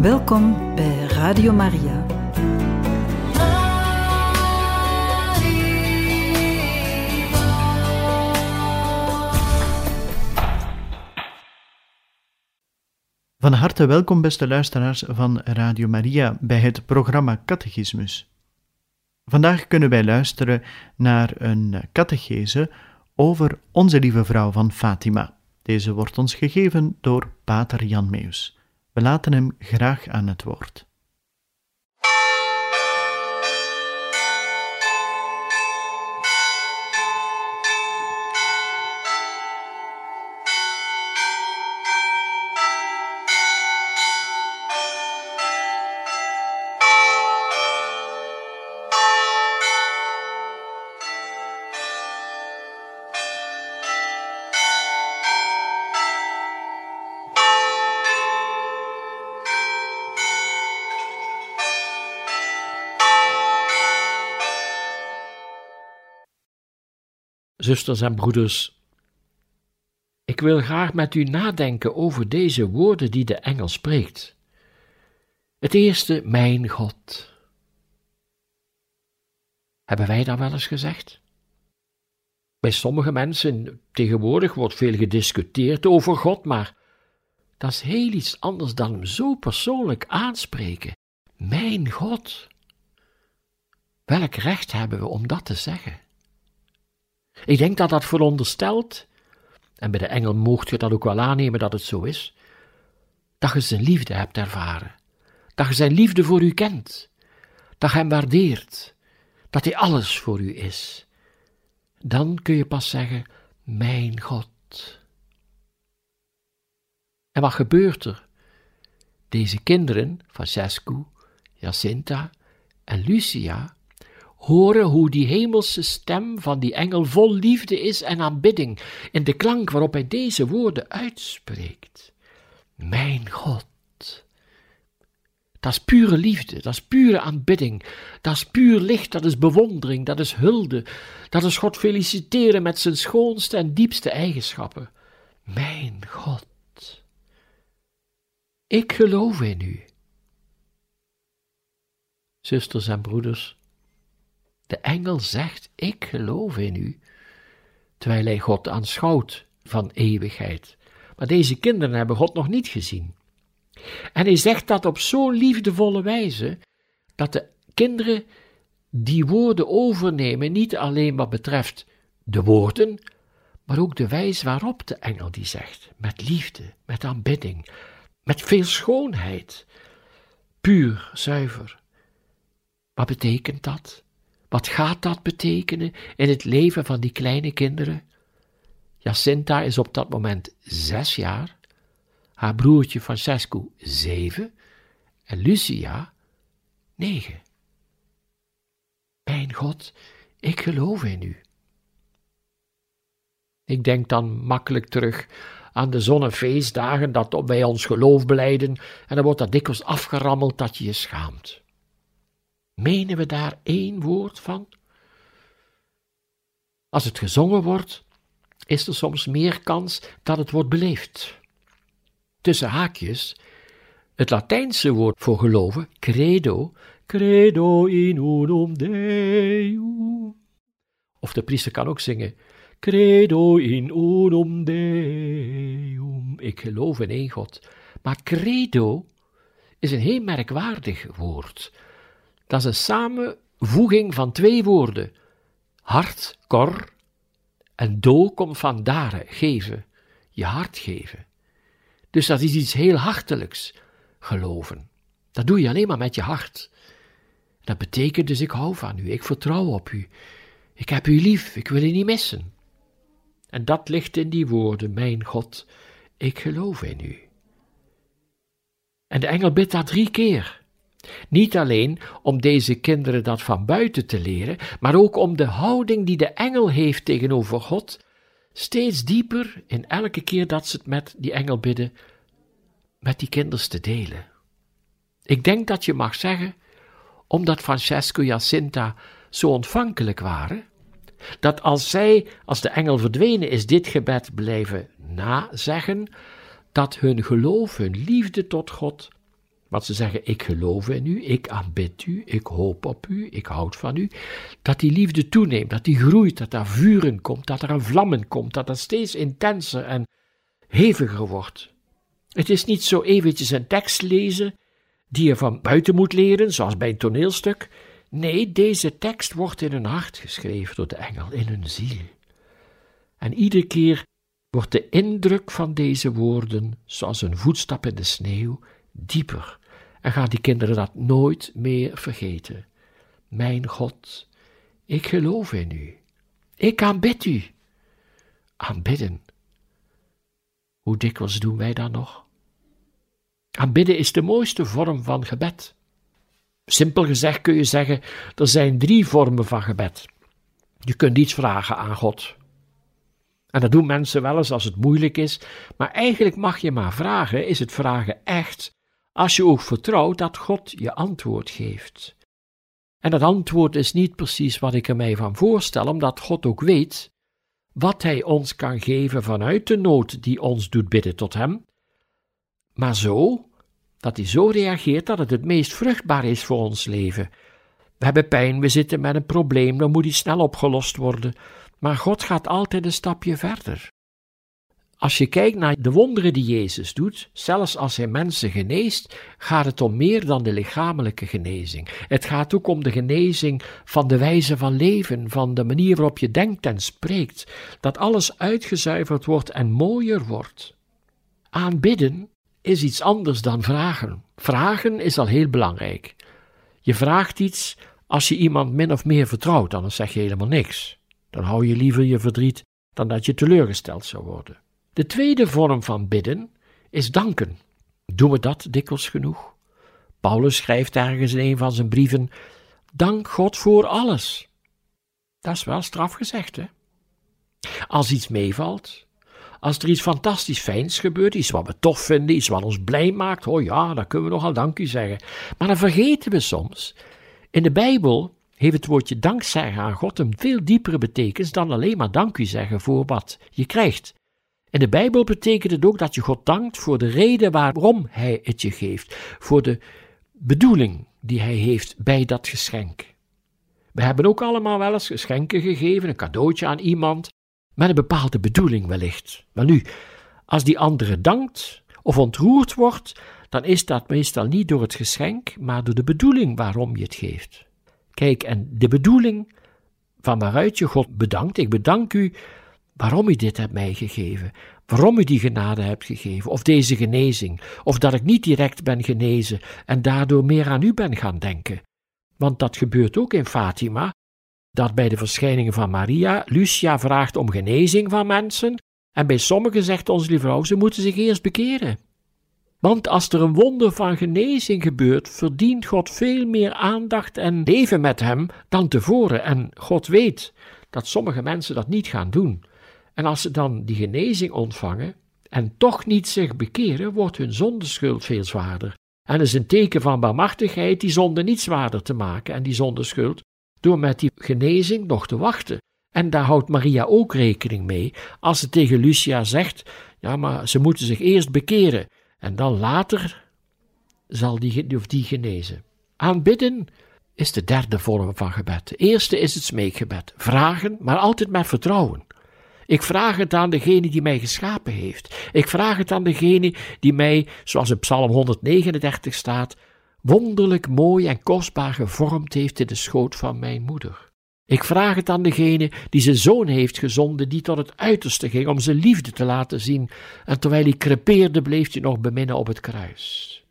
Welkom bij Radio Maria. Van harte welkom, beste luisteraars van Radio Maria, bij het programma Catechismus. Vandaag kunnen wij luisteren naar een catechese over Onze Lieve Vrouw van Fatima. Deze wordt ons gegeven door Pater Jan Meus. We laten hem graag aan het woord. Zusters en broeders, ik wil graag met u nadenken over deze woorden die de engel spreekt. Het eerste, mijn God. Hebben wij dat wel eens gezegd? Bij sommige mensen tegenwoordig wordt veel gediscuteerd over God, maar dat is heel iets anders dan hem zo persoonlijk aanspreken. Mijn God. Welk recht hebben we om dat te zeggen? Ik denk dat dat veronderstelt, en bij de engel mocht je dat ook wel aannemen dat het zo is, dat je zijn liefde hebt ervaren, dat je zijn liefde voor u kent, dat je hem waardeert, dat hij alles voor u is. Dan kun je pas zeggen, mijn God. En wat gebeurt er? Deze kinderen, Francesco, Jacinta en Lucia, horen hoe die hemelse stem van die engel vol liefde is en aanbidding, in de klank waarop hij deze woorden uitspreekt. Mijn God. Dat is pure liefde, dat is pure aanbidding, dat is puur licht, dat is bewondering, dat is hulde, dat is God feliciteren met zijn schoonste en diepste eigenschappen. Mijn God. Ik geloof in u. Zusters en broeders, de engel zegt: Ik geloof in u, terwijl hij God aanschouwt van eeuwigheid. Maar deze kinderen hebben God nog niet gezien. En hij zegt dat op zo'n liefdevolle wijze dat de kinderen die woorden overnemen, niet alleen wat betreft de woorden, maar ook de wijze waarop de engel die zegt, met liefde, met aanbidding, met veel schoonheid, puur, zuiver. Wat betekent dat? Wat gaat dat betekenen in het leven van die kleine kinderen? Jacinta is op dat moment zes jaar, haar broertje Francesco zeven en Lucia negen. Mijn God, ik geloof in u. Ik denk dan makkelijk terug aan de zonnefeestdagen dat wij ons geloof beleiden en dan wordt dat dikwijls afgerammeld dat je je schaamt. Menen we daar één woord van? Als het gezongen wordt, is er soms meer kans dat het wordt beleefd. Tussen haakjes, het Latijnse woord voor geloven, credo, credo in unum Deum. Of de priester kan ook zingen, credo in unum Deum. Ik geloof in één God. Maar credo is een heel merkwaardig woord dat is een samenvoeging van twee woorden. Hart, kor, en do komt van dare, geven, je hart geven. Dus dat is iets heel hartelijks, geloven. Dat doe je alleen maar met je hart. Dat betekent dus ik hou van u, ik vertrouw op u, ik heb u lief, ik wil u niet missen. En dat ligt in die woorden, mijn God, ik geloof in u. En de engel bidt dat drie keer. Niet alleen om deze kinderen dat van buiten te leren, maar ook om de houding die de engel heeft tegenover God, steeds dieper in elke keer dat ze het met die engel bidden, met die kinders te delen. Ik denk dat je mag zeggen, omdat Francesco Jacinta zo ontvankelijk waren, dat als zij, als de engel verdwenen is, dit gebed blijven nazeggen, dat hun geloof, hun liefde tot God Want ze zeggen: Ik geloof in u, ik aanbid u, ik hoop op u, ik houd van u. Dat die liefde toeneemt, dat die groeit, dat er vuren komt, dat er een vlammen komt, dat dat steeds intenser en heviger wordt. Het is niet zo eventjes een tekst lezen die je van buiten moet leren, zoals bij een toneelstuk. Nee, deze tekst wordt in hun hart geschreven door de engel, in hun ziel. En iedere keer wordt de indruk van deze woorden, zoals een voetstap in de sneeuw, dieper en gaan die kinderen dat nooit meer vergeten. Mijn God, ik geloof in u. Ik aanbid u. Aanbidden. Hoe dikwijls doen wij dat nog? Aanbidden is de mooiste vorm van gebed. Simpel gezegd kun je zeggen, er zijn drie vormen van gebed. Je kunt iets vragen aan God. En dat doen mensen wel eens als het moeilijk is, maar eigenlijk mag je maar vragen, is het vragen echt, als je ook vertrouwt dat God je antwoord geeft. En dat antwoord is niet precies wat ik er mij van voorstel, omdat God ook weet wat Hij ons kan geven vanuit de nood die ons doet bidden tot Hem, maar zo dat Hij zo reageert dat het het meest vruchtbaar is voor ons leven. We hebben pijn, we zitten met een probleem, dan moet die snel opgelost worden, maar God gaat altijd een stapje verder. Als je kijkt naar de wonderen die Jezus doet, zelfs als hij mensen geneest, gaat het om meer dan de lichamelijke genezing. Het gaat ook om de genezing van de wijze van leven, van de manier waarop je denkt en spreekt, dat alles uitgezuiverd wordt en mooier wordt. Aanbidden is iets anders dan vragen. Vragen is al heel belangrijk. Je vraagt iets als je iemand min of meer vertrouwt, anders zeg je helemaal niks. Dan hou je liever je verdriet dan dat je teleurgesteld zou worden. De tweede vorm van bidden is danken. Doen we dat dikwijls genoeg? Paulus schrijft ergens in een van zijn brieven: Dank God voor alles. Dat is wel straf gezegd, hè? Als iets meevalt, als er iets fantastisch fijns gebeurt, iets wat we tof vinden, iets wat ons blij maakt, oh ja, dan kunnen we nogal dank u zeggen. Maar dan vergeten we soms. In de Bijbel heeft het woordje dank zeggen aan God een veel diepere betekenis dan alleen maar dank u zeggen voor wat je krijgt. In de Bijbel betekent het ook dat je God dankt voor de reden waarom Hij het je geeft, voor de bedoeling die Hij heeft bij dat geschenk. We hebben ook allemaal wel eens geschenken gegeven, een cadeautje aan iemand, met een bepaalde bedoeling wellicht. Maar nu, als die andere dankt of ontroerd wordt, dan is dat meestal niet door het geschenk, maar door de bedoeling waarom je het geeft. Kijk, en de bedoeling van waaruit je God bedankt, ik bedank u waarom u dit hebt mij gegeven, waarom u die genade hebt gegeven, of deze genezing, of dat ik niet direct ben genezen en daardoor meer aan u ben gaan denken. Want dat gebeurt ook in Fatima, dat bij de verschijningen van Maria Lucia vraagt om genezing van mensen, en bij sommigen zegt onze lieve vrouw, ze moeten zich eerst bekeren. Want als er een wonder van genezing gebeurt, verdient God veel meer aandacht en leven met hem dan tevoren. En God weet dat sommige mensen dat niet gaan doen. En als ze dan die genezing ontvangen en toch niet zich bekeren, wordt hun zondeschuld veel zwaarder. En is een teken van barmhartigheid die zonde niet zwaarder te maken en die zondeschuld, door met die genezing nog te wachten. En daar houdt Maria ook rekening mee als ze tegen Lucia zegt: Ja, maar ze moeten zich eerst bekeren en dan later zal die, of die genezen. Aanbidden is de derde vorm van gebed. De eerste is het smeekgebed. Vragen, maar altijd met vertrouwen. Ik vraag het aan degene die mij geschapen heeft. Ik vraag het aan degene die mij, zoals in Psalm 139 staat, wonderlijk mooi en kostbaar gevormd heeft in de schoot van mijn moeder. Ik vraag het aan degene die zijn zoon heeft gezonden, die tot het uiterste ging om zijn liefde te laten zien, en terwijl hij crepeerde, bleef hij nog beminnen op het kruis.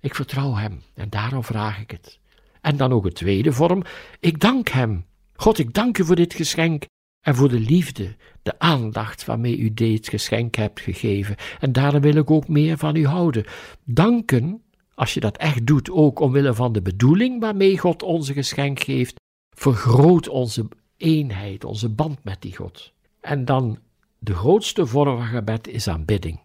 Ik vertrouw hem en daarom vraag ik het. En dan ook een tweede vorm, ik dank hem. God, ik dank u voor dit geschenk en voor de liefde, de aandacht waarmee u dit geschenk hebt gegeven. En daarom wil ik ook meer van u houden. Danken, als je dat echt doet, ook omwille van de bedoeling waarmee God onze geschenk geeft, vergroot onze eenheid, onze band met die God. En dan de grootste vorm van gebed is aanbidding.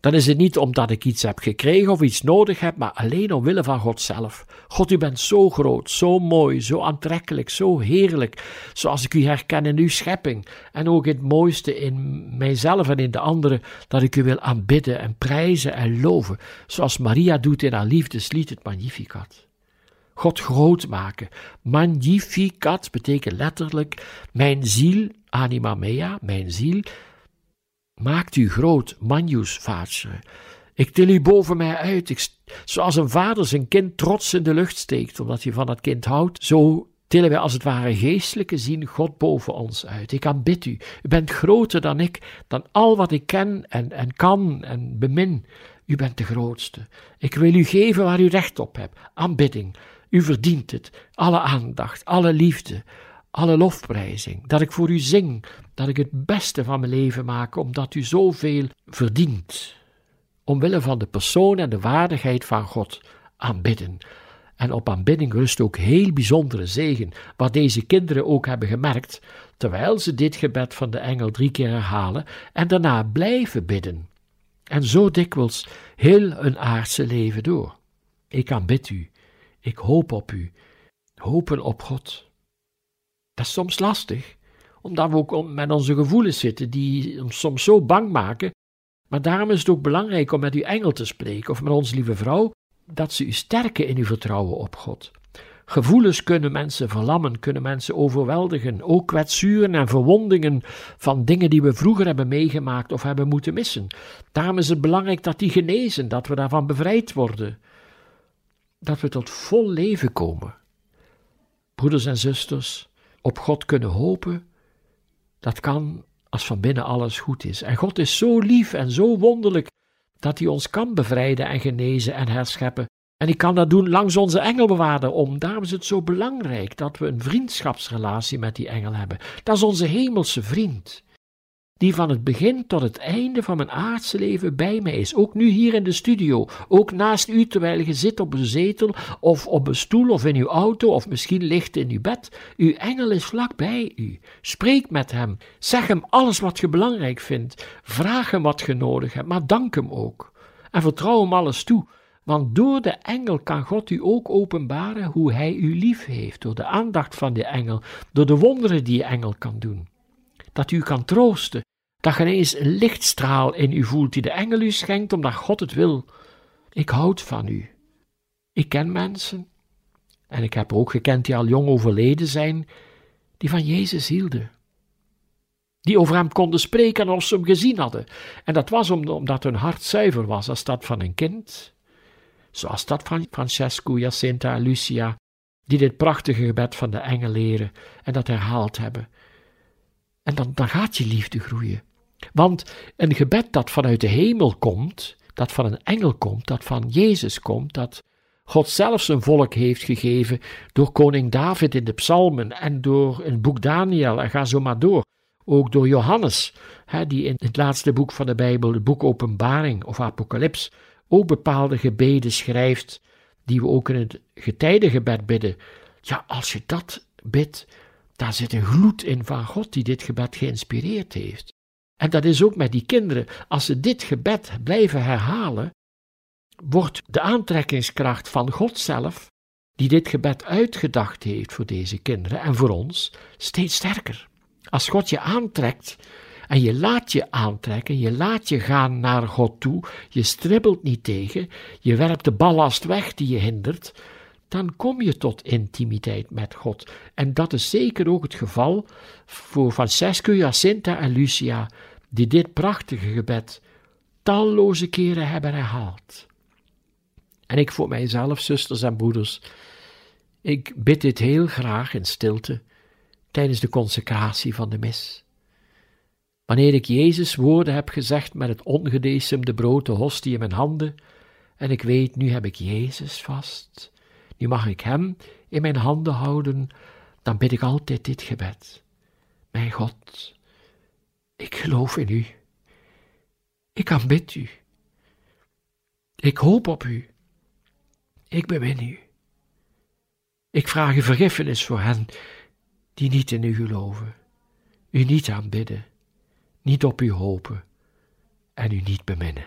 Dan is het niet omdat ik iets heb gekregen of iets nodig heb, maar alleen omwille van God zelf. God, u bent zo groot, zo mooi, zo aantrekkelijk, zo heerlijk, zoals ik u herken in uw schepping en ook het mooiste in mijzelf en in de anderen, dat ik u wil aanbidden en prijzen en loven, zoals Maria doet in haar liefdeslied, het Magnificat. God groot maken. Magnificat betekent letterlijk mijn ziel, anima mea, mijn ziel, maakt u groot, magnus vaatje. Ik til u boven mij uit, ik, zoals een vader zijn kind trots in de lucht steekt, omdat hij van dat kind houdt, zo tillen wij als het ware geestelijke zien God boven ons uit. Ik aanbid u. U bent groter dan ik, dan al wat ik ken en, en kan en bemin. U bent de grootste. Ik wil u geven waar u recht op hebt. Aanbidding. U verdient het. Alle aandacht, alle liefde, alle lofprijzing. Dat ik voor u zing, dat ik het beste van mijn leven maak, omdat u zoveel verdient. Omwille van de persoon en de waardigheid van God aanbidden. En op aanbidding rust ook heel bijzondere zegen, wat deze kinderen ook hebben gemerkt, terwijl ze dit gebed van de engel drie keer herhalen en daarna blijven bidden. En zo dikwijls heel een aardse leven door. Ik aanbid u, ik hoop op u, hopen op God. Is soms lastig, omdat we ook met onze gevoelens zitten die ons soms zo bang maken. Maar daarom is het ook belangrijk om met uw engel te spreken of met onze lieve vrouw, dat ze u sterken in uw vertrouwen op God. Gevoelens kunnen mensen verlammen, kunnen mensen overweldigen, ook kwetsuren en verwondingen van dingen die we vroeger hebben meegemaakt of hebben moeten missen. Daarom is het belangrijk dat die genezen, dat we daarvan bevrijd worden, dat we tot vol leven komen. Broeders en zusters, op God kunnen hopen, dat kan als van binnen alles goed is. En God is zo lief en zo wonderlijk dat Hij ons kan bevrijden en genezen en herscheppen. En ik kan dat doen langs onze engelbewaarder om. Daarom is het zo belangrijk dat we een vriendschapsrelatie met die engel hebben. Dat is onze hemelse vriend die van het begin tot het einde van mijn aardse leven bij mij is. Ook nu hier in de studio, ook naast u terwijl je zit op een zetel of op een stoel of in uw auto of misschien ligt in uw bed. Uw engel is vlak bij u. Spreek met hem. Zeg hem alles wat je belangrijk vindt. Vraag hem wat je nodig hebt, maar dank hem ook. En vertrouw hem alles toe. Want door de engel kan God u ook openbaren hoe hij u lief heeft, door de aandacht van de engel, door de wonderen die de engel kan doen. Dat u kan troosten, dat je ineens een lichtstraal in u voelt die de engel u schenkt omdat God het wil. Ik houd van u. Ik ken mensen, en ik heb ook gekend die al jong overleden zijn, die van Jezus hielden. Die over hem konden spreken als ze hem gezien hadden. En dat was omdat hun hart zuiver was als dat van een kind. Zoals dat van Francesco, Jacinta en Lucia, die dit prachtige gebed van de engel leren en dat herhaald hebben. En dan, dan gaat je liefde groeien. Want een gebed dat vanuit de hemel komt, dat van een engel komt, dat van Jezus komt, dat God zelf zijn volk heeft gegeven door koning David in de psalmen en door een boek Daniel en ga zo maar door. Ook door Johannes, hè, die in het laatste boek van de Bijbel, het boek Openbaring of Apocalyps, ook bepaalde gebeden schrijft, die we ook in het getijdengebed bidden. Ja, als je dat bidt, daar zit een gloed in van God die dit gebed geïnspireerd heeft. En dat is ook met die kinderen. Als ze dit gebed blijven herhalen, wordt de aantrekkingskracht van God zelf, die dit gebed uitgedacht heeft voor deze kinderen en voor ons, steeds sterker. Als God je aantrekt en je laat je aantrekken, je laat je gaan naar God toe, je stribbelt niet tegen, je werpt de ballast weg die je hindert, dan kom je tot intimiteit met God. En dat is zeker ook het geval voor Francesco, Jacinta en Lucia, die dit prachtige gebed talloze keren hebben herhaald. En ik voor mijzelf, zusters en broeders, ik bid dit heel graag in stilte tijdens de consecratie van de mis. Wanneer ik Jezus woorden heb gezegd met het ongedecemde brood, de hostie in mijn handen, en ik weet, nu heb ik Jezus vast, nu mag ik Hem in mijn handen houden, dan bid ik altijd dit gebed. Mijn God, ik geloof in u. Ik aanbid u. Ik hoop op u. Ik bemin u. Ik vraag u vergiffenis voor hen die niet in u geloven, u niet aanbidden, niet op u hopen en u niet beminnen.